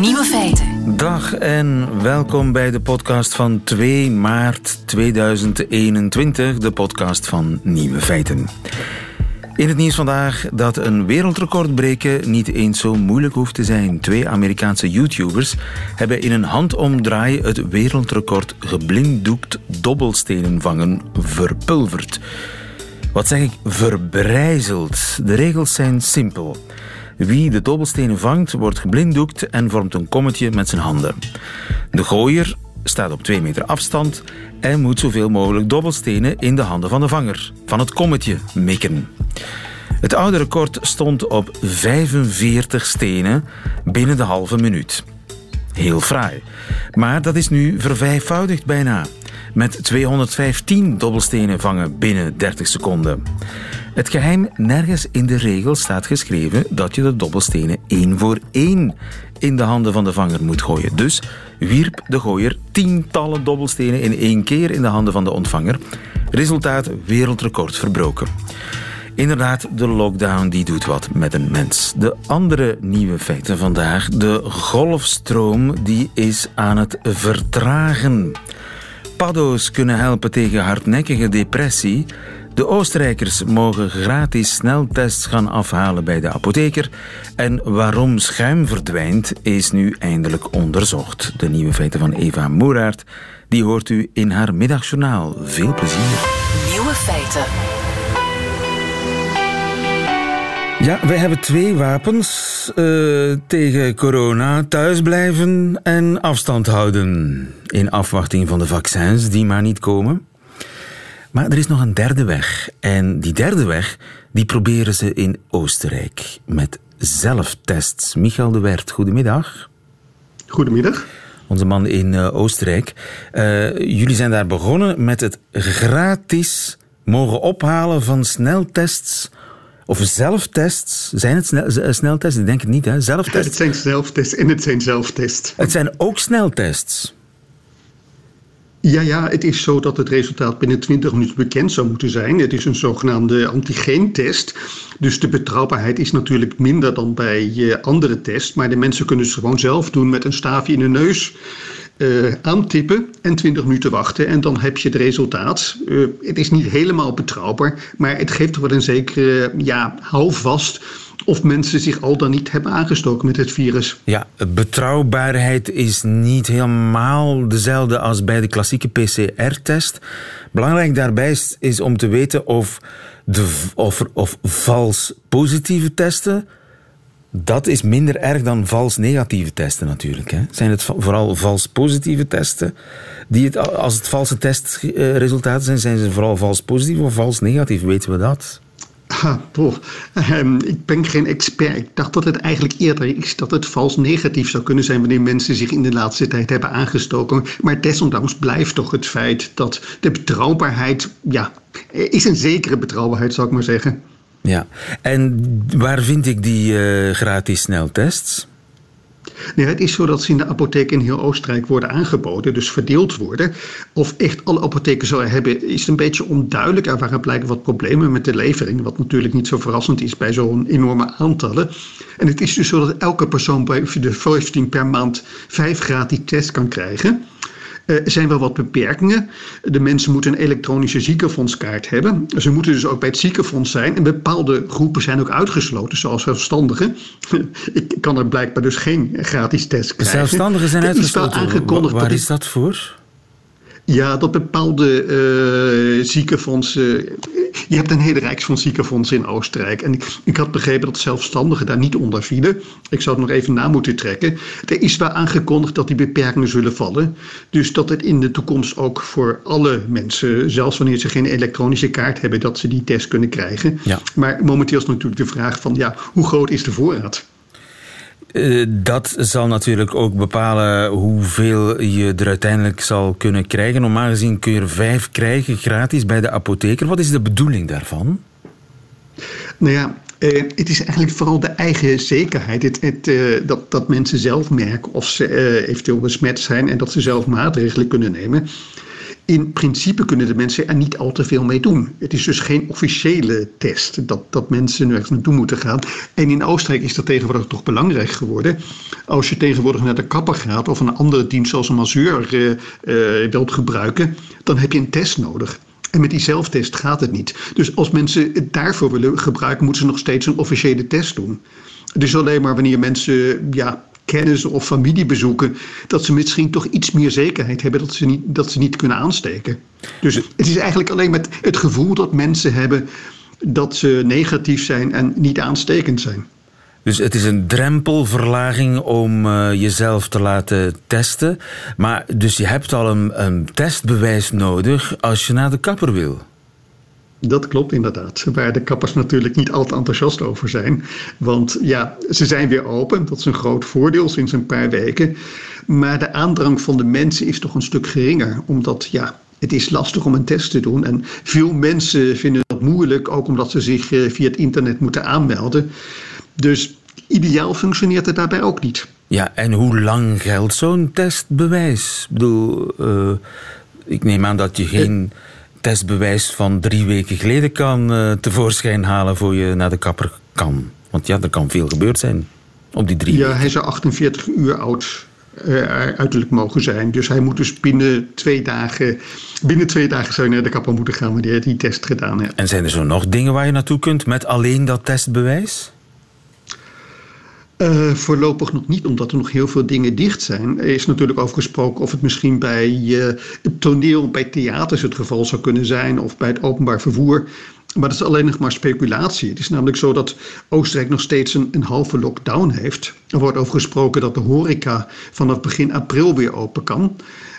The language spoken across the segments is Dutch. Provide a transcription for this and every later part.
Nieuwe feiten. Dag en welkom bij de podcast van 2 maart 2021, de podcast van Nieuwe Feiten. In het nieuws vandaag dat een wereldrecord breken niet eens zo moeilijk hoeft te zijn. Twee Amerikaanse YouTubers hebben in een handomdraai het wereldrecord geblinddoekt dobbelstenen vangen verpulverd. Wat zeg ik? Verbrijzeld. De regels zijn simpel. Wie de dobbelstenen vangt, wordt geblinddoekt en vormt een kommetje met zijn handen. De gooier staat op 2 meter afstand en moet zoveel mogelijk dobbelstenen in de handen van de vanger, van het kommetje, mikken. Het oude record stond op 45 stenen binnen de halve minuut. Heel fraai. Maar dat is nu vervijfvoudigd bijna. Met 215 dobbelstenen vangen binnen 30 seconden. Het geheim, nergens in de regel staat geschreven dat je de dobbelstenen één voor één in de handen van de vanger moet gooien. Dus wierp de gooier tientallen dobbelstenen in één keer in de handen van de ontvanger. Resultaat wereldrecord verbroken. Inderdaad, de lockdown die doet wat met een mens. De andere nieuwe feiten vandaag. De golfstroom die is aan het vertragen. Paddo's kunnen helpen tegen hardnekkige depressie. De Oostenrijkers mogen gratis sneltests gaan afhalen bij de apotheker. En waarom schuim verdwijnt, is nu eindelijk onderzocht. De nieuwe feiten van Eva Moeraert, die hoort u in haar middagjournaal. Veel plezier. Nieuwe feiten. Ja, wij hebben twee wapens uh, tegen corona. Thuisblijven en afstand houden. In afwachting van de vaccins die maar niet komen. Maar er is nog een derde weg. En die derde weg, die proberen ze in Oostenrijk. Met zelftests. Michael de Wert, goedemiddag. Goedemiddag. Onze man in uh, Oostenrijk. Uh, jullie zijn daar begonnen met het gratis mogen ophalen van sneltests of zelftests. Zijn het snel, sneltests? Ik denk het niet, hè? Zelftests? Het zijn zelftests en het zijn zelftests. Het zijn ook sneltests. Ja, ja, het is zo dat het resultaat binnen 20 minuten bekend zou moeten zijn. Het is een zogenaamde antigeentest. Dus de betrouwbaarheid is natuurlijk minder dan bij uh, andere tests. Maar de mensen kunnen het gewoon zelf doen met een staafje in de neus. Uh, aantippen en 20 minuten wachten en dan heb je het resultaat. Uh, het is niet helemaal betrouwbaar, maar het geeft toch wel een zekere ja, houvast of mensen zich al dan niet hebben aangestoken met het virus. Ja, betrouwbaarheid is niet helemaal dezelfde als bij de klassieke PCR-test. Belangrijk daarbij is, is om te weten of, de, of, of vals positieve testen dat is minder erg dan vals negatieve testen natuurlijk. Hè. Zijn het vooral vals positieve testen? Die het, als het valse testresultaten zijn, zijn ze vooral vals positief of vals negatief? Weten we dat? Toch. Um, ik ben geen expert. Ik dacht dat het eigenlijk eerder is dat het vals negatief zou kunnen zijn wanneer mensen zich in de laatste tijd hebben aangestoken. Maar desondanks blijft toch het feit dat de betrouwbaarheid, ja, is een zekere betrouwbaarheid zou ik maar zeggen. Ja, en waar vind ik die uh, gratis sneltests? Nee, het is zo dat ze in de apotheek in heel Oostenrijk worden aangeboden, dus verdeeld worden. Of echt alle apotheken zullen hebben, is een beetje onduidelijk. Er waren blijkbaar wat problemen met de levering, wat natuurlijk niet zo verrassend is bij zo'n enorme aantallen. En het is dus zo dat elke persoon bij de 15 per maand vijf gratis tests kan krijgen. Er zijn wel wat beperkingen. De mensen moeten een elektronische ziekenfondskaart hebben. Ze moeten dus ook bij het ziekenfonds zijn. En bepaalde groepen zijn ook uitgesloten, zoals zelfstandigen. Ik kan er blijkbaar dus geen gratis test krijgen. Zelfstandigen zijn uitgesloten. Aangekondigd Waar is dat voor? Ja, dat bepaalde uh, ziekenfondsen. Je hebt een hele rijksfonds ziekenfonds in Oostenrijk. En ik, ik, had begrepen dat zelfstandigen daar niet onder vielen. Ik zou het nog even na moeten trekken. Er is wel aangekondigd dat die beperkingen zullen vallen. Dus dat het in de toekomst ook voor alle mensen, zelfs wanneer ze geen elektronische kaart hebben, dat ze die test kunnen krijgen. Ja. Maar momenteel is natuurlijk de vraag van ja, hoe groot is de voorraad? Uh, dat zal natuurlijk ook bepalen hoeveel je er uiteindelijk zal kunnen krijgen. Normaal gezien kun je er vijf krijgen gratis bij de apotheker. Wat is de bedoeling daarvan? Nou ja, uh, het is eigenlijk vooral de eigen zekerheid. Het, uh, dat, dat mensen zelf merken of ze eventueel besmet zijn en dat ze zelf maatregelen kunnen nemen. In principe kunnen de mensen er niet al te veel mee doen. Het is dus geen officiële test dat, dat mensen ergens naartoe moeten gaan. En in Oostenrijk is dat tegenwoordig toch belangrijk geworden. Als je tegenwoordig naar de kapper gaat of een andere dienst zoals een masseur uh, uh, wilt gebruiken, dan heb je een test nodig. En met die zelftest gaat het niet. Dus als mensen het daarvoor willen gebruiken, moeten ze nog steeds een officiële test doen. Dus alleen maar wanneer mensen ja, kennis of familie bezoeken, dat ze misschien toch iets meer zekerheid hebben dat ze niet, dat ze niet kunnen aansteken. Dus het is eigenlijk alleen met het gevoel dat mensen hebben dat ze negatief zijn en niet aanstekend zijn. Dus het is een drempelverlaging om uh, jezelf te laten testen. Maar dus je hebt al een, een testbewijs nodig als je naar de kapper wil. Dat klopt inderdaad. Waar de kappers natuurlijk niet al te enthousiast over zijn. Want ja, ze zijn weer open. Dat is een groot voordeel sinds een paar weken. Maar de aandrang van de mensen is toch een stuk geringer. Omdat ja, het is lastig om een test te doen. En veel mensen vinden dat moeilijk. Ook omdat ze zich eh, via het internet moeten aanmelden. Dus ideaal functioneert het daarbij ook niet. Ja, en hoe lang geldt zo'n testbewijs? Ik bedoel, uh, ik neem aan dat je geen testbewijs van drie weken geleden kan uh, tevoorschijn halen voor je naar de kapper kan. Want ja, er kan veel gebeurd zijn op die drie Ja, hij zou 48 uur oud uh, uiterlijk mogen zijn. Dus hij moet dus binnen twee dagen, binnen twee dagen zou je naar de kapper moeten gaan wanneer hij die test gedaan heeft. En zijn er zo nog dingen waar je naartoe kunt met alleen dat testbewijs? Uh, voorlopig nog niet, omdat er nog heel veel dingen dicht zijn. Er is natuurlijk over gesproken of het misschien bij uh, het toneel, bij theaters het geval zou kunnen zijn, of bij het openbaar vervoer. Maar dat is alleen nog maar speculatie. Het is namelijk zo dat Oostenrijk nog steeds een, een halve lockdown heeft. Er wordt over gesproken dat de horeca vanaf begin april weer open kan.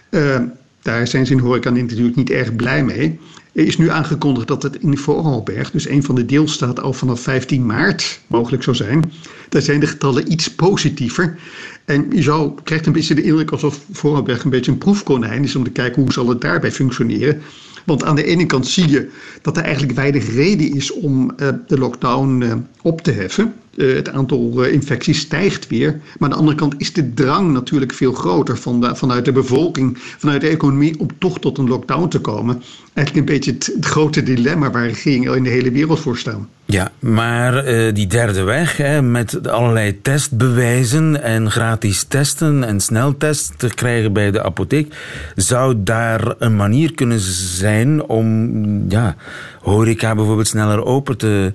Uh, daar zijn ze in horeca natuurlijk niet erg blij mee. Is nu aangekondigd dat het in Vorarlberg, dus een van de deelstaten, al vanaf 15 maart mogelijk zou zijn. Daar zijn de getallen iets positiever. En je krijgt een beetje de indruk alsof Vorarlberg een beetje een proefkonijn is om te kijken hoe zal het daarbij functioneren. Want aan de ene kant zie je dat er eigenlijk weinig reden is om uh, de lockdown uh, op te heffen. Uh, het aantal infecties stijgt weer. Maar aan de andere kant is de drang natuurlijk veel groter van vanuit de bevolking, vanuit de economie, om toch tot een lockdown te komen. Eigenlijk een beetje het, het grote dilemma waar regeringen in de hele wereld voor staan. Ja, maar die derde weg, hè, met allerlei testbewijzen en gratis testen en sneltests te krijgen bij de apotheek, zou daar een manier kunnen zijn om ja, horeca bijvoorbeeld sneller open te,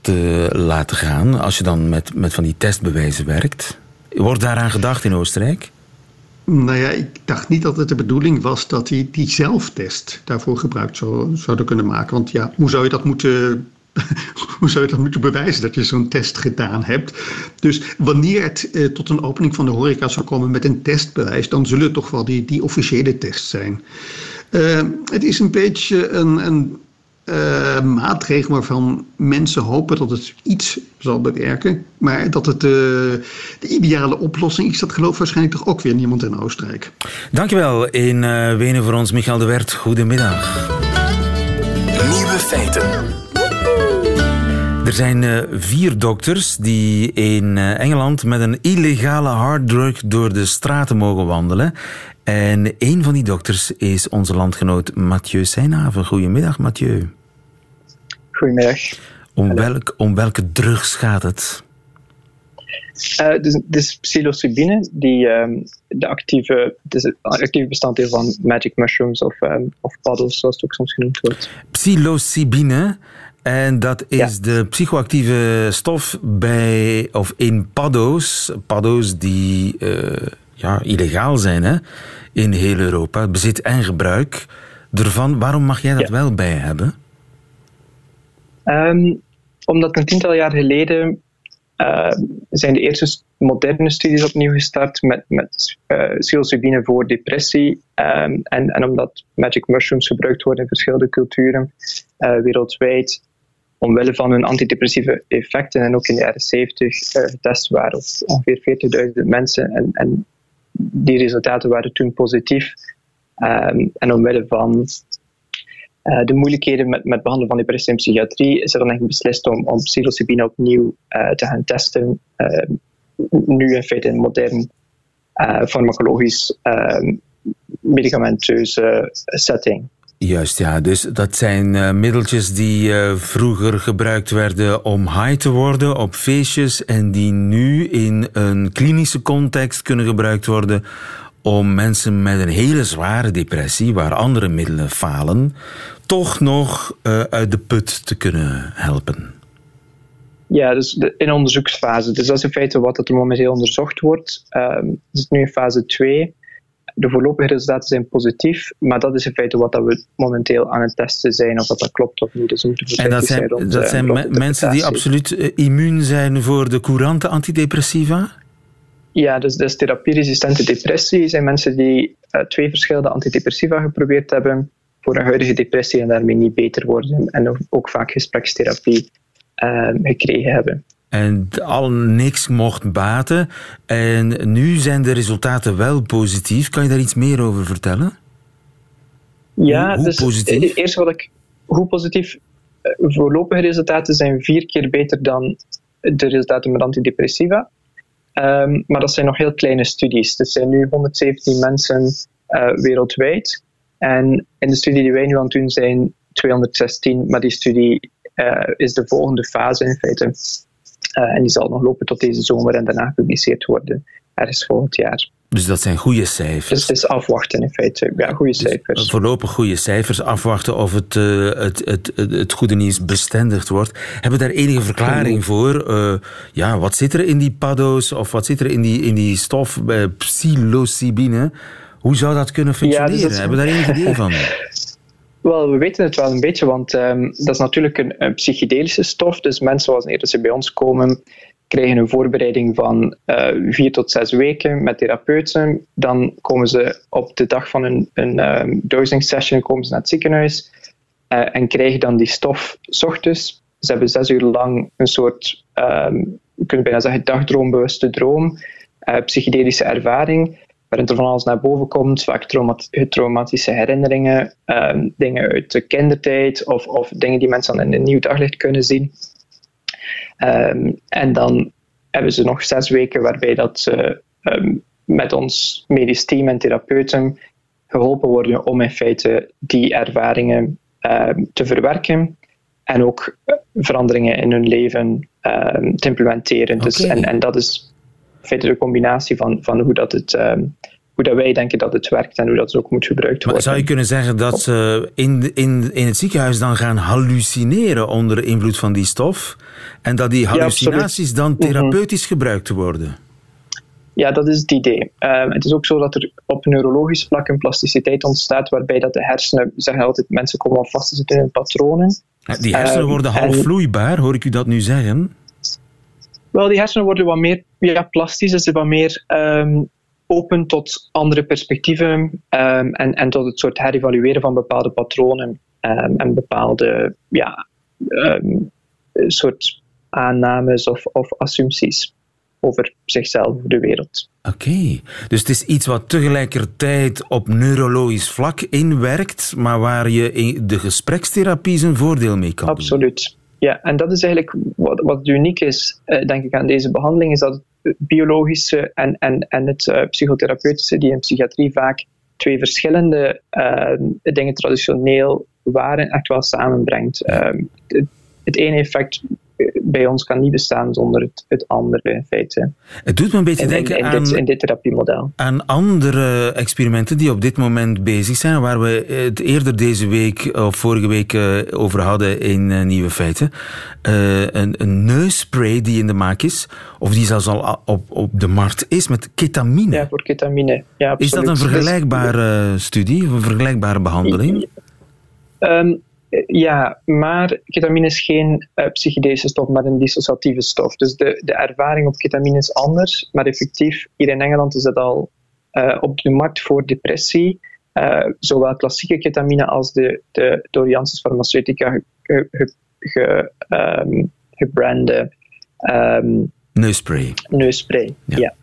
te laten gaan als je dan met, met van die testbewijzen werkt. Wordt daaraan gedacht in Oostenrijk? Nou ja, ik dacht niet dat het de bedoeling was dat die, die zelftest daarvoor gebruikt zou, zouden kunnen maken. Want ja, hoe zou je dat moeten hoe zou je dat moeten bewijzen dat je zo'n test gedaan hebt? Dus wanneer het eh, tot een opening van de horeca zou komen met een testbewijs, dan zullen het toch wel die, die officiële tests zijn. Uh, het is een beetje een, een uh, maatregel waarvan mensen hopen dat het iets zal bewerken. Maar dat het uh, de ideale oplossing is, dat gelooft waarschijnlijk toch ook weer niemand in Oostenrijk. Dankjewel in uh, Wenen voor ons, Michael de Wert. Goedemiddag. Nieuwe feiten. Er zijn uh, vier dokters die in uh, Engeland met een illegale harddrug door de straten mogen wandelen. En een van die dokters is onze landgenoot Mathieu Seinhaven. Goedemiddag, Mathieu. Goedemiddag. Om, welk, om welke drugs gaat het? Uh, dus, dus psilocybine, die um, de actieve, het is actieve bestanddeel van magic mushrooms of, um, of paddles, zoals het ook soms genoemd wordt. Psilocybine, en dat is ja. de psychoactieve stof bij, of in paddo's, paddo's die uh, ja, illegaal zijn hè, in heel Europa, bezit en gebruik ervan. Waarom mag jij dat ja. wel bij hebben? Um, omdat een tiental jaar geleden uh, zijn de eerste moderne studies opnieuw gestart met, met uh, psilocybine voor depressie. Um, en, en omdat magic mushrooms gebruikt worden in verschillende culturen uh, wereldwijd, omwille van hun antidepressieve effecten en ook in de jaren 70 uh, getest waren op ongeveer 40.000 mensen. En, en, die resultaten waren toen positief. Um, en omwille van uh, de moeilijkheden met, met behandelen van depressie psychiatrie is er dan echt beslist om, om psilocybine opnieuw uh, te gaan testen. Uh, nu in feite een modern farmacologisch medicamenteuze setting. Juist, ja. Dus dat zijn uh, middeltjes die uh, vroeger gebruikt werden om high te worden op feestjes en die nu in een klinische context kunnen gebruikt worden om mensen met een hele zware depressie, waar andere middelen falen, toch nog uh, uit de put te kunnen helpen. Ja, dus in onderzoeksfase. Dus dat is in feite wat er momenteel onderzocht wordt. Um, het is nu in fase 2 de voorlopige resultaten zijn positief, maar dat is in feite wat dat we momenteel aan het testen zijn, of dat, dat klopt of niet. Dus en dat zijn, rond, dat eh, zijn mensen die absoluut uh, immuun zijn voor de courante antidepressiva? Ja, dus, dus therapieresistente depressie zijn mensen die uh, twee verschillende antidepressiva geprobeerd hebben voor een huidige depressie en daarmee niet beter worden en ook vaak gesprekstherapie gekregen hebben en al niks mocht baten. En nu zijn de resultaten wel positief. Kan je daar iets meer over vertellen? Ja, hoe, dus positief? Eerst wat ik. Hoe positief? Eh, voorlopige resultaten zijn vier keer beter dan de resultaten met antidepressiva. Um, maar dat zijn nog heel kleine studies. Er zijn nu 117 mensen uh, wereldwijd. En in de studie die wij nu aan het doen zijn 216, maar die studie uh, is de volgende fase in feite. Uh, en die zal nog lopen tot deze zomer en daarna gepubliceerd worden, ergens volgend jaar. Dus dat zijn goede cijfers. Dus het is afwachten in feite. Ja, goede dus cijfers. Voorlopig goede cijfers. Afwachten of het, uh, het, het, het, het, goede nieuws bestendigd wordt. Hebben we daar enige verklaring voor? Uh, ja, wat zit er in die paddo's of wat zit er in die, in die stof, uh, psilocybine? Hoe zou dat kunnen functioneren? Ja, dus dat... Hebben we daar enig idee van? Wel, we weten het wel een beetje, want um, dat is natuurlijk een, een, psychedelische stof. Dus mensen, wanneer ze bij ons komen, krijgen een voorbereiding van uh, vier tot zes weken met therapeuten. Dan komen ze op de dag van een, een um, dosing session komen ze naar het ziekenhuis uh, en krijgen dan die stof s ochtends. Ze hebben zes uur lang een soort, um, je kunt bijna zeggen, dagdroombewuste droom, uh, psychedelische ervaring waarin er van alles naar boven komt, vaak traumatische herinneringen, um, dingen uit de kindertijd of, of dingen die mensen dan in een nieuw daglicht kunnen zien. Um, en dan hebben ze nog zes weken waarbij dat ze um, met ons medisch team en therapeuten geholpen worden om in feite die ervaringen te verwerken en ook veranderingen in hun leven te implementeren. Dus, en, en dat is feite de combinatie van, van hoe, dat het, um, hoe dat wij denken dat het werkt en hoe dat ook moet gebruikt worden. Maar zou je kunnen zeggen dat ze in, in, in het ziekenhuis dan gaan hallucineren onder invloed van die stof? En dat die hallucinaties dan mhm. therapeutisch gebruikt worden? Ja, dat is het idee. Um, het is ook zo dat er op neurologisch vlak een plasticiteit ontstaat, waarbij dat de hersenen, zeggen altijd, mensen komen al vast te zitten in hun patronen. Die hersenen um, worden half vloeibaar, hoor ik u dat nu zeggen? Wel, die hersenen worden wat meer ja, plastisch, dus wat meer um, open tot andere perspectieven um, en, en tot het soort herevalueren van bepaalde patronen um, en bepaalde ja, soort aannames of, of assumpties over zichzelf, de wereld. Oké, dus het is iets wat tegelijkertijd op neurologisch vlak inwerkt, maar waar je de gesprekstherapie zijn voordeel mee kan Absoluut. doen. Absoluut. Ja, en dat is eigenlijk wat, wat uniek is, uh, denk ik, aan deze behandeling, is dat het biologische en, en, en het uh, psychotherapeutische, die in psychiatrie vaak twee verschillende uh, dingen traditioneel waren, echt wel samenbrengt. het, het ene effect bij ons kan niet bestaan zonder het, het andere in feite. Het doet me een beetje denken in, aan, dit, in dit therapiemodel. aan andere experimenten die op dit moment bezig zijn, waar we het eerder deze week of vorige week eh, over hadden in uh, Nieuwe Feiten. Uh, een, een neusspray die in de maak is, of die zelfs al op, op de markt is, met ketamine. Ja, voor ketamine. Ja, is dat een vergelijkbare dus, studie, of een vergelijkbare behandeling? Um, ja, maar ketamine is geen uh, psychedelische stof, maar een dissociatieve stof. Dus de, de ervaring op ketamine is anders, maar effectief, hier in Engeland is het al uh, op de markt voor depressie. Uh, zowel klassieke ketamine als de, de door Janssen Pharmaceutica ge, ge, ge, um, gebrande um, neusspray. Neusspray, ja. ja.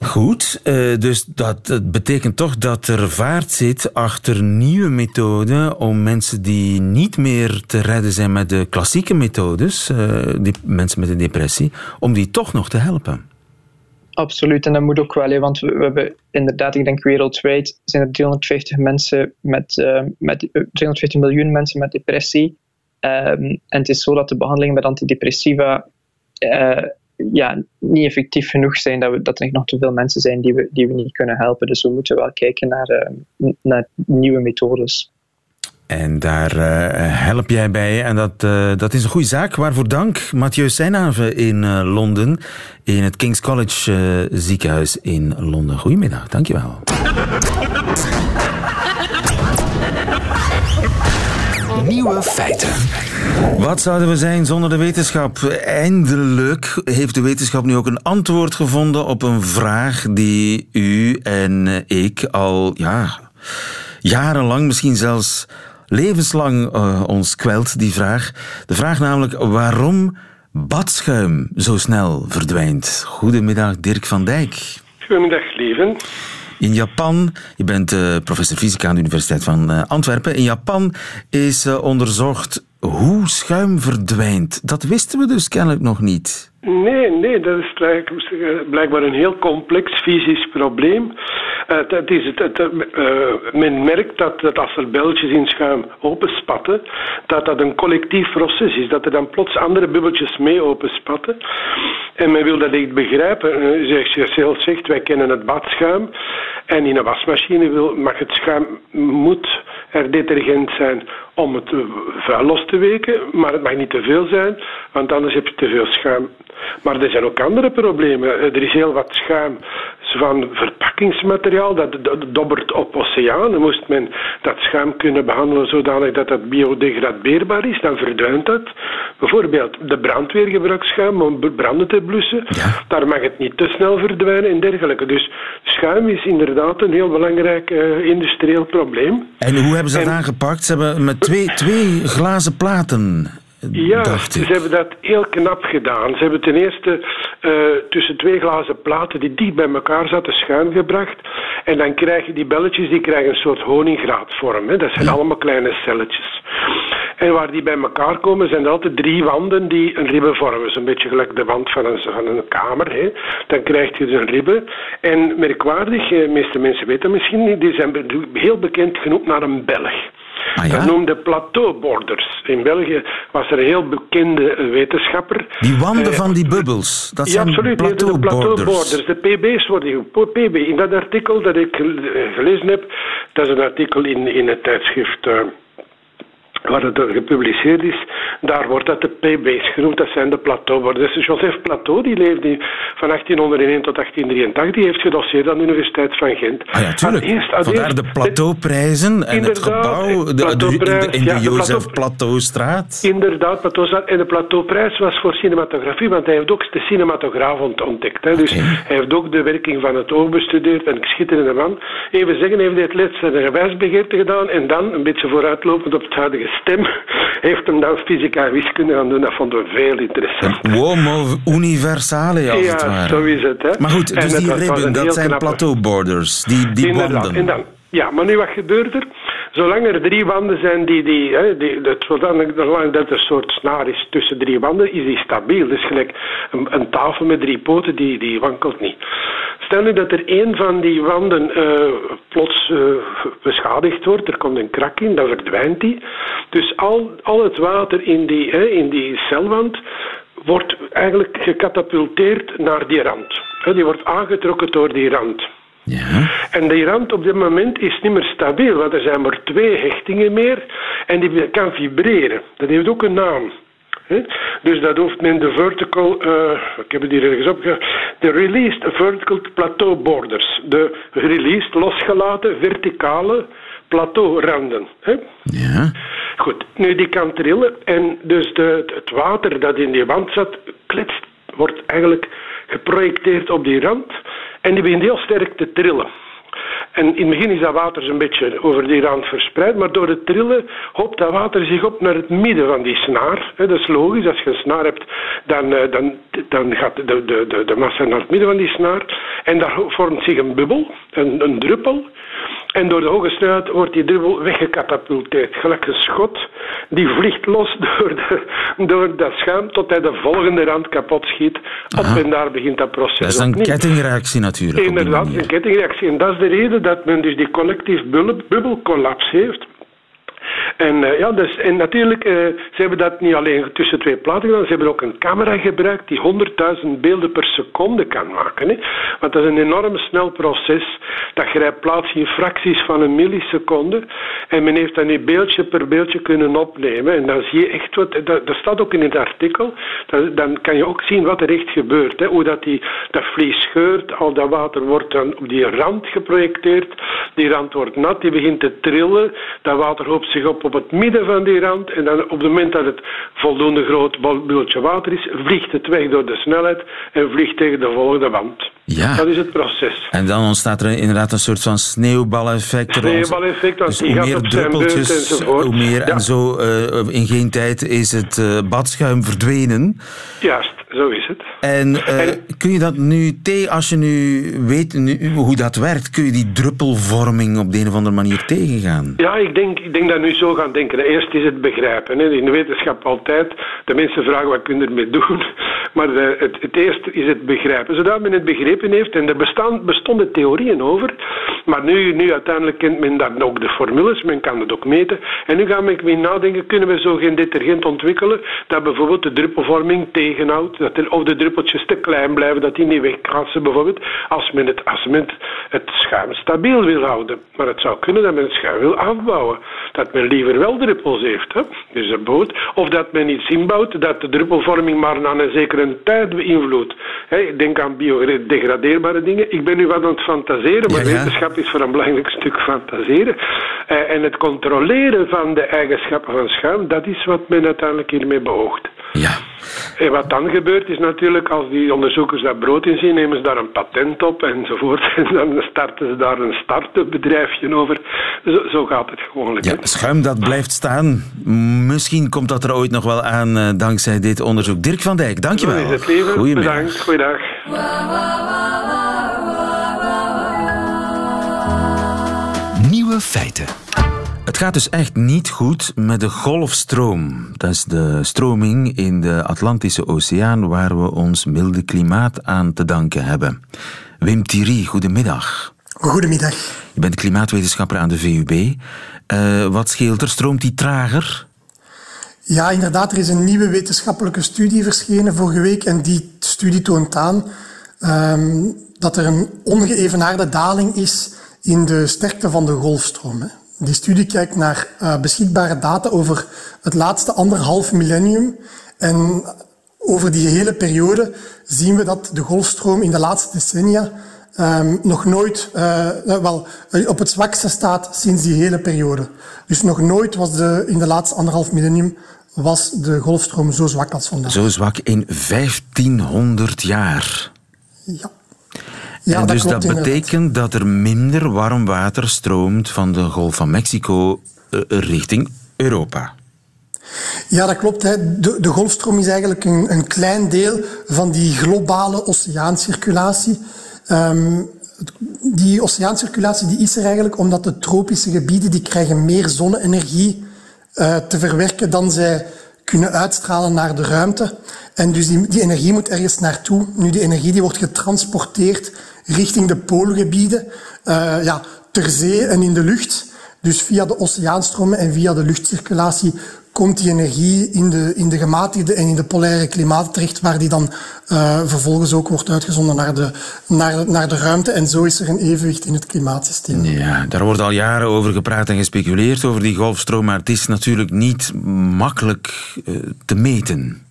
Goed, uh, dus dat, betekent toch dat er vaart zit achter nieuwe methoden om mensen die niet meer te redden zijn met de klassieke methodes, uh, die mensen met een depressie, om die toch nog te helpen. Absoluut, en dat moet ook wel, want we, hebben inderdaad, ik denk wereldwijd zijn er 350 mensen met, uh, met 350 eh, miljoen mensen met depressie. Um, en het is zo dat de behandelingen met antidepressiva ja, niet effectief genoeg zijn, dat, we, dat er nog te veel mensen zijn die we, die we niet kunnen helpen. Dus we moeten wel kijken naar, uh, naar nieuwe methodes. En daar uh, help jij bij. En dat, uh, dat is een goede zaak. Waarvoor dank. Mathieu Seinhaven in uh, Londen. In het King's College ziekenhuis in Londen. Goedemiddag, dankjewel. Nieuwe feiten. Wat zouden we zijn zonder de wetenschap? Eindelijk heeft de wetenschap nu ook een antwoord gevonden op een vraag die u en ik al ja, jarenlang, misschien zelfs levenslang uh, ons kwelt, die vraag. De vraag namelijk waarom badschuim zo snel verdwijnt. Goedemiddag, Dirk van Dijk. Goedemiddag, leven. In Japan, je bent uh, professor fysica aan de Universiteit van uh, Antwerpen. In Japan is uh, onderzocht hoe schuim verdwijnt. Dat wisten we dus kennelijk nog niet. Nee, nee, dat is blijkbaar een heel complex fysisch probleem. Uh, het is het, uh, men merkt dat, dat, als er belletjes in schuim openspatten, dat dat een collectief proces is. Dat er dan plots andere bubbeltjes mee openspatten. En men wil dat echt begrijpen. Uh, zelf zegt, wij kennen het badschuim. En in een wasmachine wil, mag het schuim, moet er detergent zijn om het vuil los te weken, maar het mag niet te veel zijn, want anders heb je te veel schuim. Maar er zijn ook andere problemen. Er is heel wat schuim van verpakkingsmateriaal dat dobbert op oceanen. Moest men dat schuim kunnen behandelen zodanig dat dat biodegradeerbaar is, dan verdwijnt dat. Bijvoorbeeld de brandweer gebruikt schuim om branden te blussen. Daar mag het niet te snel verdwijnen en dergelijke. Dus schuim is inderdaad een heel belangrijk uh, industrieel probleem. En hoe hebben ze dat en, aangepakt? Ze hebben met twee, twee glazen platen ja, ze hebben dat heel knap gedaan. Ze hebben ten eerste uh, tussen twee glazen platen die dicht bij elkaar zaten schuim gebracht. En dan krijgen die belletjes die krijgen een soort honingraadvorm. Hè. Dat zijn allemaal kleine celletjes. En waar die bij elkaar komen zijn er altijd drie wanden die een ribbe vormen. Zo'n beetje gelijk de wand van een, van een kamer. Hè. Dan krijg je dus een ribbe. En merkwaardig, de meeste mensen weten misschien niet, die zijn heel bekend genoemd naar een Belg. Ah, ja? Dat noemde plateauborders. In België was er een heel bekende wetenschapper. Die wanden van die bubbels, dat zijn ja, absoluut, plateauborders. De PB's worden PB. In dat artikel dat ik gelezen heb, dat is een artikel in, in het tijdschrift... Waar het gepubliceerd is, daar wordt dat de PB's genoemd. Dat zijn de plateauborders. Dus Joseph Plateau, die leefde van 1801 tot 1883, die heeft gedosseerd aan de Universiteit van Gent. Ah ja, tuurlijk. Eerst, Vandaar de Plateauprijzen en het gebouw de, de, in de, in de ja, Jozef Plateaustraat. Inderdaad, Plateaustraat. En de Plateauprijs was voor cinematografie, want hij heeft ook de cinematograaf ontdekt. Hè. Dus hij heeft ook de werking van het oog bestudeerd en een schitterende man. Even zeggen, heeft hij het laatste wijsbegeerte gedaan en dan, een beetje vooruitlopend op het huidige stem heeft hem dan fysica en wiskunde gaan doen. Dat vonden we veel interessanter. Homo universale, als ja, het ware. zo is het. Hè. Maar goed, dus en die ribben, dat zijn plateauborders, die, die Inderdaad. Ja, maar nu wat gebeurt er? Zolang er drie wanden zijn die, die, hè, die dat, zolang dat er een soort snaar is tussen drie wanden, is die stabiel. Dus gelijk een, een tafel met drie poten, die, die wankelt niet. Stel nu dat er één van die wanden uh, plots uh, beschadigd wordt, er komt een krak in, dan verdwijnt die. Dus al, al het water in die, hè, in die celwand wordt eigenlijk gecatapulteerd naar die rand. Die wordt aangetrokken door die rand. Ja. En die rand op dit moment is niet meer stabiel, want er zijn maar twee hechtingen meer en die kan vibreren. Dat heeft ook een naam. Dus dat hoeft men de vertical, uh, ik heb het hier ergens op, de released vertical plateau borders. De released, losgelaten, verticale plateauranden. Hè? Ja. Goed, nu die kan trillen en dus de, het water dat in die wand zat, kletst, wordt eigenlijk geprojecteerd op die rand en die begint heel sterk te trillen. En in het begin is dat water zo'n beetje over die rand verspreid, maar door het trillen hoopt dat water zich op naar het midden van die snaar. Dat is logisch, als je een snaar hebt, dan, eh, dan, dan gaat de, de, de, de massa naar het midden van die snaar. En daar vormt zich een bubbel, een, een druppel. En door de hoge snelheid wordt die druppel weggecatapulteerd. Gelijk een schot, die vliegt los door, de, door dat schuim tot hij de volgende rand kapot schiet. Op en daar begint dat proces. Dat is een kettingreactie natuurlijk. Inderdaad, een kettingreactie. En dat is de reden dat men dus die collectief bubbelcollaps heeft. En, uh, ja, dus, en natuurlijk, uh, ze hebben dat niet alleen tussen twee platen gedaan, ze hebben ook een camera gebruikt die 100.000 beelden per seconde kan maken. Hè. Want dat is een enorm snel proces. Dat grijpt plaats in fracties van een milliseconde. En men heeft dat nu beeldje per beeldje kunnen opnemen. En dan zie je echt wat, dat, dat staat ook in het artikel, dan kan je ook zien wat er echt gebeurt. Hè. Hoe dat, die, dat vlies scheurt, al dat water wordt dan op die rand geprojecteerd. Die rand wordt nat, die begint te trillen. Dat water hoopt zich op op het midden van die rand. En dan op het moment dat het voldoende groot bultje water is, vliegt het weg door de snelheid en vliegt tegen de volgende wand. Ja. Dat is het proces. En dan ontstaat er inderdaad een soort van sneeuwbaleffect. Sneeuwbaleffect, dus hoe meer druppeltjes, hoe meer en zo uh, in geen tijd is het uh, badschuim verdwenen. Juist, zo is het. En, uh, en kun je dat nu, als je nu weet nu, hoe dat werkt, kun je die druppelvorming op de een of andere manier tegengaan? Ja, ik denk, ik denk dat nu zo gaan denken. Eerst is het begrijpen. In de wetenschap altijd, de mensen vragen wat kun je ermee doen. Maar het, het eerste is het begrijpen. Zodat men het begreep heeft. En er bestaan, bestonden theorieën over. Maar nu, nu uiteindelijk kent men dan ook de formules, men kan het ook meten. En nu gaan we nadenken, kunnen we zo geen detergent ontwikkelen dat bijvoorbeeld de druppelvorming tegenhoudt, dat er, of de druppeltjes te klein blijven, dat die niet wegkrassen bijvoorbeeld, als men, het, als men het, schuim stabiel wil houden. Maar het zou kunnen dat men het schuim wil afbouwen. Dat men liever wel druppels heeft, hè? dus een boot. Of dat men iets inbouwt dat de druppelvorming maar na een zekere tijd beïnvloedt. Denk aan biodegradatie degradeerbare dingen. Ik ben nu wat aan het fantaseren, maar wetenschap is voor een belangrijk stuk fantaseren. Uh, en het controleren van de eigenschappen van schuim, dat is wat men uiteindelijk hiermee beoogt. Ja. En wat dan gebeurt is natuurlijk, als die onderzoekers dat brood inzien, nemen ze daar een patent op enzovoort. En dan starten ze daar een start-up bedrijfje over. Zo, zo, gaat het gewoon. Ja, schuim dat blijft staan. Misschien komt dat er ooit nog wel aan uh, dankzij dit onderzoek. Dirk van Dijk, dankjewel. Zo is het leven. Bedankt. Goeiedag. Nieuwe feiten. Het gaat dus echt niet goed met de golfstroom. Dat is de stroming in de Atlantische Oceaan waar we ons milde klimaat aan te danken hebben. Wim Thierry, goedemiddag. Goedemiddag. Je bent klimaatwetenschapper aan de VUB. Uh, wat scheelt er? Stroomt die trager? Ja, inderdaad. Er is een nieuwe wetenschappelijke studie verschenen vorige week en die studie toont aan um, dat er een ongeëvenaarde daling is in de sterkte van de golfstroom. Die studie kijkt naar uh, beschikbare data over het laatste anderhalf millennium. En over die hele periode zien we dat de golfstroom in de laatste decennia um, nog nooit, uh, wel, op het zwakste staat sinds die hele periode. Dus nog nooit was de, in de laatste anderhalf millennium was de golfstroom zo zwak als vandaag. Zo zwak in 1500 jaar. Ja. Ja, en dus dat, betekent dat er minder warm water stroomt van de Golf van Mexico uh, richting Europa. Ja, dat klopt. Hè. De, de, golfstroom is eigenlijk een, een, klein deel van die globale oceaancirculatie. Um, die oceaancirculatie die is er eigenlijk omdat de tropische gebieden die krijgen meer zonne-energie uh, te verwerken dan zij kunnen uitstralen naar de ruimte. En dus die, die energie moet ergens naartoe. Nu, die energie die wordt getransporteerd richting de poolgebieden, uh, ja, ter zee en in de lucht. Dus via de oceaanstromen en via de luchtcirculatie komt die energie in de, in de gematigde en in de polaire klimaat terecht, waar die dan uh, vervolgens ook wordt uitgezonden naar de, naar, naar de ruimte. En zo is er een evenwicht in het klimaatsysteem. Ja, daar wordt al jaren over gepraat en gespeculeerd over die golfstroom, maar het is natuurlijk niet makkelijk uh, te meten.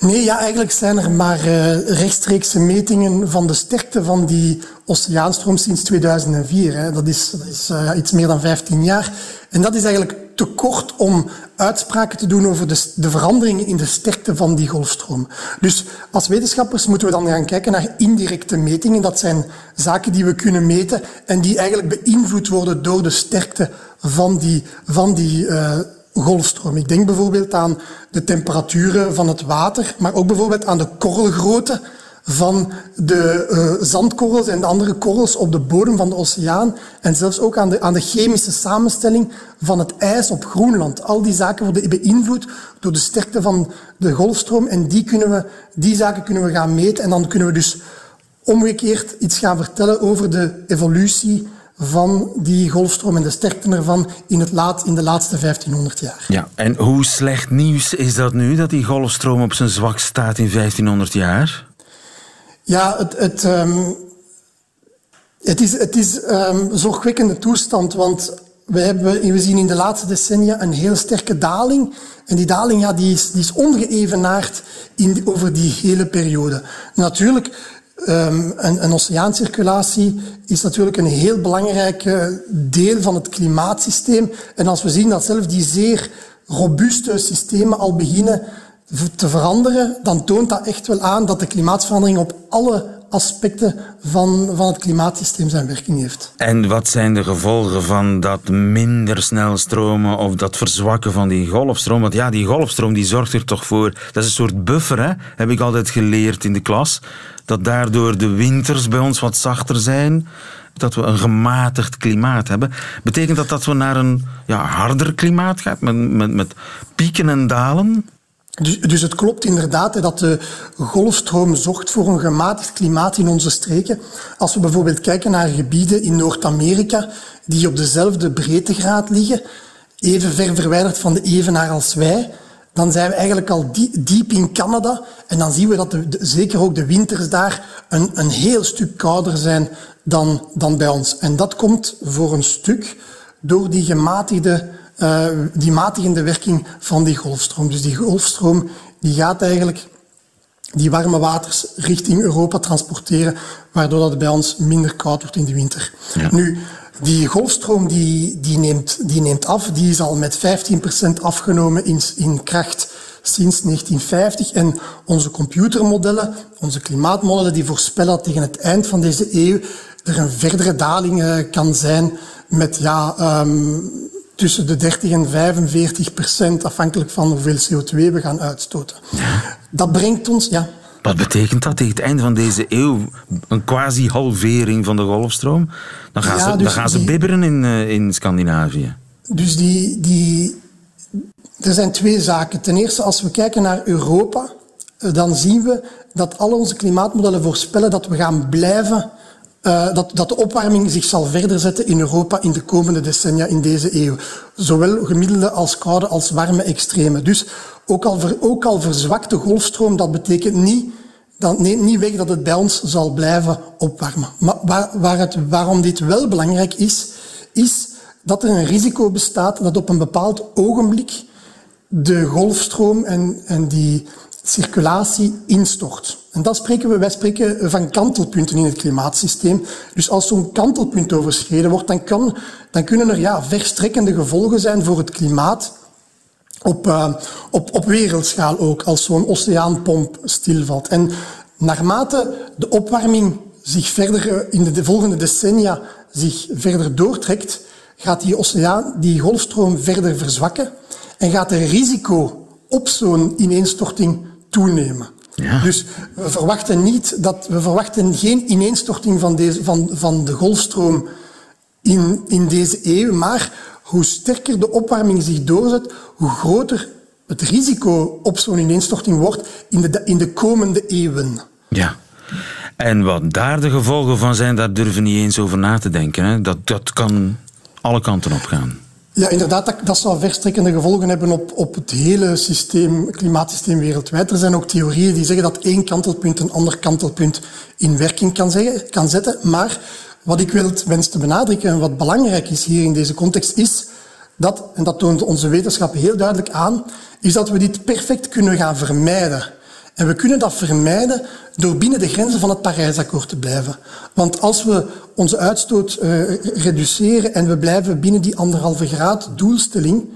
Nee, ja, eigenlijk zijn er maar uh, rechtstreekse metingen van de sterkte van die oceaanstroom sinds 2004. Hè. Dat is, is uh, iets meer dan 15 jaar. En dat is eigenlijk te kort om uitspraken te doen over de, de veranderingen in de sterkte van die golfstroom. Dus als wetenschappers moeten we dan gaan kijken naar indirecte metingen. Dat zijn zaken die we kunnen meten en die eigenlijk beïnvloed worden door de sterkte van die, van die uh, golfstroom. Ik denk bijvoorbeeld aan de temperaturen van het water, maar ook bijvoorbeeld aan de korrelgrootte van de uh, zandkorrels en de andere korrels op de bodem van de oceaan en zelfs ook aan de, aan de chemische samenstelling van het ijs op Groenland. Al die zaken worden beïnvloed door de sterkte van de golfstroom en die, kunnen we, die zaken kunnen we gaan meten en dan kunnen we dus omgekeerd iets gaan vertellen over de evolutie van die golfstroom en de sterkte ervan in, het laat, in de laatste 1500 jaar. Ja, en hoe slecht nieuws is dat nu, dat die golfstroom op zijn zwak staat in 1500 jaar? Ja, het, het, um, het is, het is um, een zorgwekkende toestand, want we, hebben, we zien in de laatste decennia een heel sterke daling. En die daling ja, die is, die is ongeëvenaard in, over die hele periode. Natuurlijk, Um, een, een, oceaancirculatie is natuurlijk een heel belangrijk deel van het klimaatsysteem. En als we zien dat zelfs die zeer robuuste systemen al beginnen te veranderen, dan toont dat echt wel aan dat de klimaatverandering op alle aspecten van, van het klimaatsysteem zijn werking heeft. En wat zijn de gevolgen van dat minder snel stromen of dat verzwakken van die golfstroom? Want ja, die golfstroom die zorgt er toch voor, dat is een soort buffer, hè? heb ik altijd geleerd in de klas, dat daardoor de winters bij ons wat zachter zijn, dat we een gematigd klimaat hebben. Betekent dat dat we naar een ja, harder klimaat gaan, met, met, met pieken en dalen? Dus, dus het klopt inderdaad dat de golfstroom zorgt voor een gematigd klimaat in onze streken. Als we bijvoorbeeld kijken naar gebieden in Noord-Amerika die op dezelfde breedtegraad liggen, even ver verwijderd van de evenaar als wij, dan zijn we eigenlijk al diep in Canada. En dan zien we dat de, zeker ook de winters daar een, een heel stuk kouder zijn dan, dan bij ons. En dat komt voor een stuk door die gematigde uh, die matigende werking van die golfstroom. Dus die golfstroom die gaat eigenlijk die warme waters richting Europa transporteren, waardoor dat het bij ons minder koud wordt in de winter. Ja. Nu, die golfstroom die, die, neemt, die neemt af, die is al met 15% afgenomen in, in kracht sinds 1950. En onze computermodellen, onze klimaatmodellen, die voorspellen dat tegen het eind van deze eeuw er een verdere daling uh, kan zijn met ja, um, tussen de 30 en 45 procent, afhankelijk van hoeveel CO2 we gaan uitstoten. Dat brengt ons, ja. Wat betekent dat tegen het einde van deze eeuw? Een quasi-halvering van de golfstroom? Dan gaan, ze, dan dus gaan ze bibberen in, uh, in Scandinavië. Dus die, die, er zijn twee zaken. Ten eerste, als we kijken naar Europa, eh, dan zien we dat al onze klimaatmodellen voorspellen dat we gaan blijven uh, dat, dat de opwarming zich zal verder zetten in Europa in de komende decennia in deze eeuw. Zowel gemiddelde als koude als warme extreme. Dus ook al, ver, ook al verzwakt de golfstroom, dat betekent niet, dat neemt niet weg dat het bij ons zal blijven opwarmen. Maar waar, waar het, waarom dit wel belangrijk is, is dat er een risico bestaat dat op een bepaald ogenblik de golfstroom en, en die circulatie instort. En spreken we, wij spreken van kantelpunten in het klimaatsysteem. Dus als zo'n kantelpunt overschreden wordt, dan, kan, dan kunnen er ja, verstrekkende gevolgen zijn voor het klimaat. Op, uh, op, op wereldschaal ook, als zo'n oceaanpomp stilvalt. En naarmate de opwarming zich verder eh, in de volgende decennia zich verder doortrekt, gaat die oceaan, die golfstroom verder verzwakken en gaat het risico op zo'n ineenstorting toenemen. Ja. Dus we verwachten, niet dat, we verwachten geen ineenstorting van, deze, van, van de golfstroom in, in deze eeuw, maar hoe sterker de opwarming zich doorzet, hoe groter het risico op zo'n ineenstorting wordt in de, in de komende eeuwen. Ja. En wat daar de gevolgen van zijn, daar durven we niet eens over na te denken. Hè? Dat, dat kan alle kanten op gaan. Ja, inderdaad, dat, dat zou verstrekkende gevolgen hebben op, op het hele systeem, klimaatsysteem wereldwijd. Er zijn ook theorieën die zeggen dat één kantelpunt een ander kantelpunt in werking kan, zeggen, kan zetten. Maar wat ik wil, wens te benadrukken en wat belangrijk is hier in deze context is dat, en dat toont onze wetenschap heel duidelijk aan, is dat we dit perfect kunnen gaan vermijden. En we kunnen dat vermijden door binnen de grenzen van het Parijsakkoord te blijven. Want als we onze uitstoot uh, reduceren en we blijven binnen die anderhalve graad doelstelling,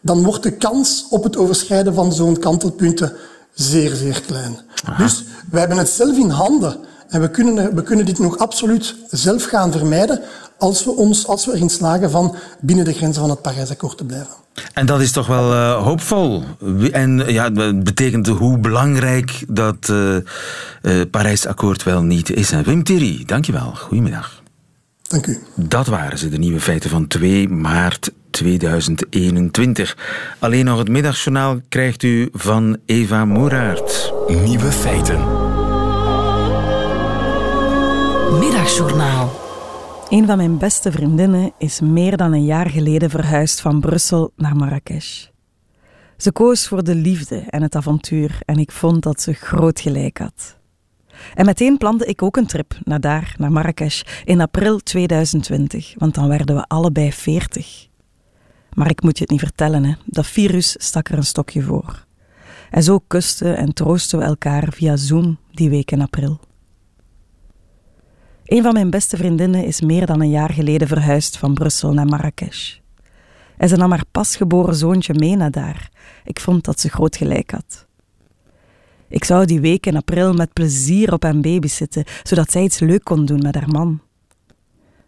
dan wordt de kans op het overschrijden van zo'n kantelpunten zeer, zeer klein. Aha. Dus wij hebben het zelf in handen. En we kunnen, we kunnen dit nog absoluut zelf gaan vermijden als we, ons, als we erin slagen van binnen de grenzen van het Parijsakkoord te blijven. En dat is toch wel uh, hoopvol. En ja, dat betekent hoe belangrijk dat uh, uh, Parijsakkoord wel niet is. Wim Thierry, dankjewel. Goedemiddag. Dank u. Dat waren ze, de nieuwe feiten van 2 maart 2021. Alleen nog het middagjournaal krijgt u van Eva Moeraert. Nieuwe feiten. Middagjournaal. Een van mijn beste vriendinnen is meer dan een jaar geleden verhuisd van Brussel naar Marrakesh. Ze koos voor de liefde en het avontuur en ik vond dat ze groot gelijk had. En meteen plande ik ook een trip naar daar, naar Marrakesh, in april 2020, want dan werden we allebei veertig. Maar ik moet je het niet vertellen, hè. dat virus stak er een stokje voor. En zo kusten en troosten we elkaar via Zoom die week in april. Een van mijn beste vriendinnen is meer dan een jaar geleden verhuisd van Brussel naar Marrakesh. En ze nam haar pasgeboren zoontje mee naar daar. Ik vond dat ze groot gelijk had. Ik zou die week in april met plezier op hem babysitten, zodat zij iets leuk kon doen met haar man.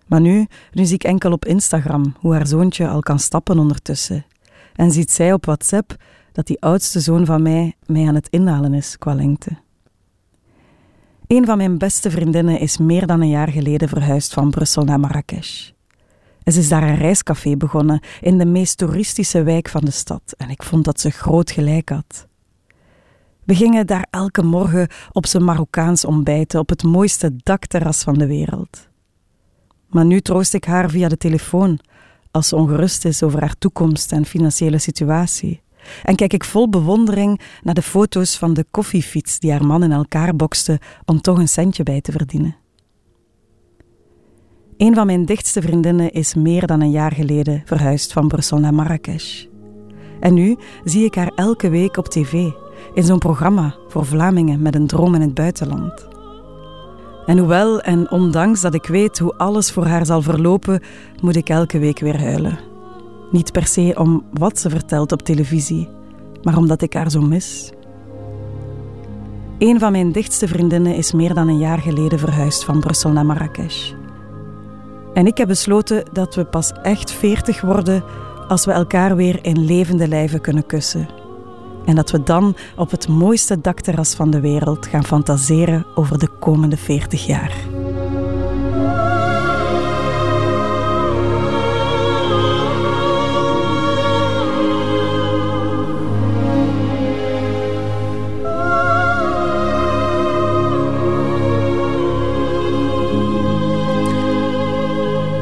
Maar nu, nu zie ik enkel op Instagram hoe haar zoontje al kan stappen ondertussen. En ziet zij op WhatsApp dat die oudste zoon van mij mij aan het inhalen is qua lengte. Een van mijn beste vriendinnen is meer dan een jaar geleden verhuisd van Brussel naar Marrakesh. Ze is daar een reiscafé begonnen in de meest toeristische wijk van de stad en ik vond dat ze groot gelijk had. We gingen daar elke morgen op zijn Marokkaans ontbijten op het mooiste dakterras van de wereld. Maar nu troost ik haar via de telefoon als ze ongerust is over haar toekomst en financiële situatie. En kijk ik vol bewondering naar de foto's van de koffiefiets die haar man in elkaar bokste om toch een centje bij te verdienen. Een van mijn dichtste vriendinnen is meer dan een jaar geleden verhuisd van Brussel naar Marrakesh. En nu zie ik haar elke week op tv, in zo'n programma voor Vlamingen met een droom in het buitenland. En hoewel en ondanks dat ik weet hoe alles voor haar zal verlopen, moet ik elke week weer huilen. Niet per se om wat ze vertelt op televisie, maar omdat ik haar zo mis. Een van mijn dichtste vriendinnen is meer dan een jaar geleden verhuisd van Brussel naar Marrakesh. En ik heb besloten dat we pas echt veertig worden als we elkaar weer in levende lijven kunnen kussen. En dat we dan op het mooiste dakterras van de wereld gaan fantaseren over de komende veertig jaar.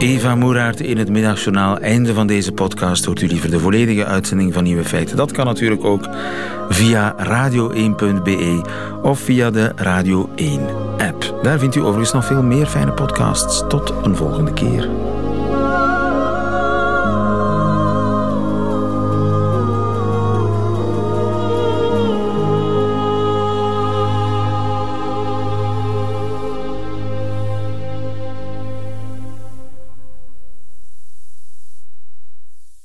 Eva Moeraert in het middagjournaal. Einde van deze podcast. Hoort u liever de volledige uitzending van Nieuwe Feiten? Dat kan natuurlijk ook via radio1.be of via de Radio 1 app. Daar vindt u overigens nog veel meer fijne podcasts. Tot een volgende keer.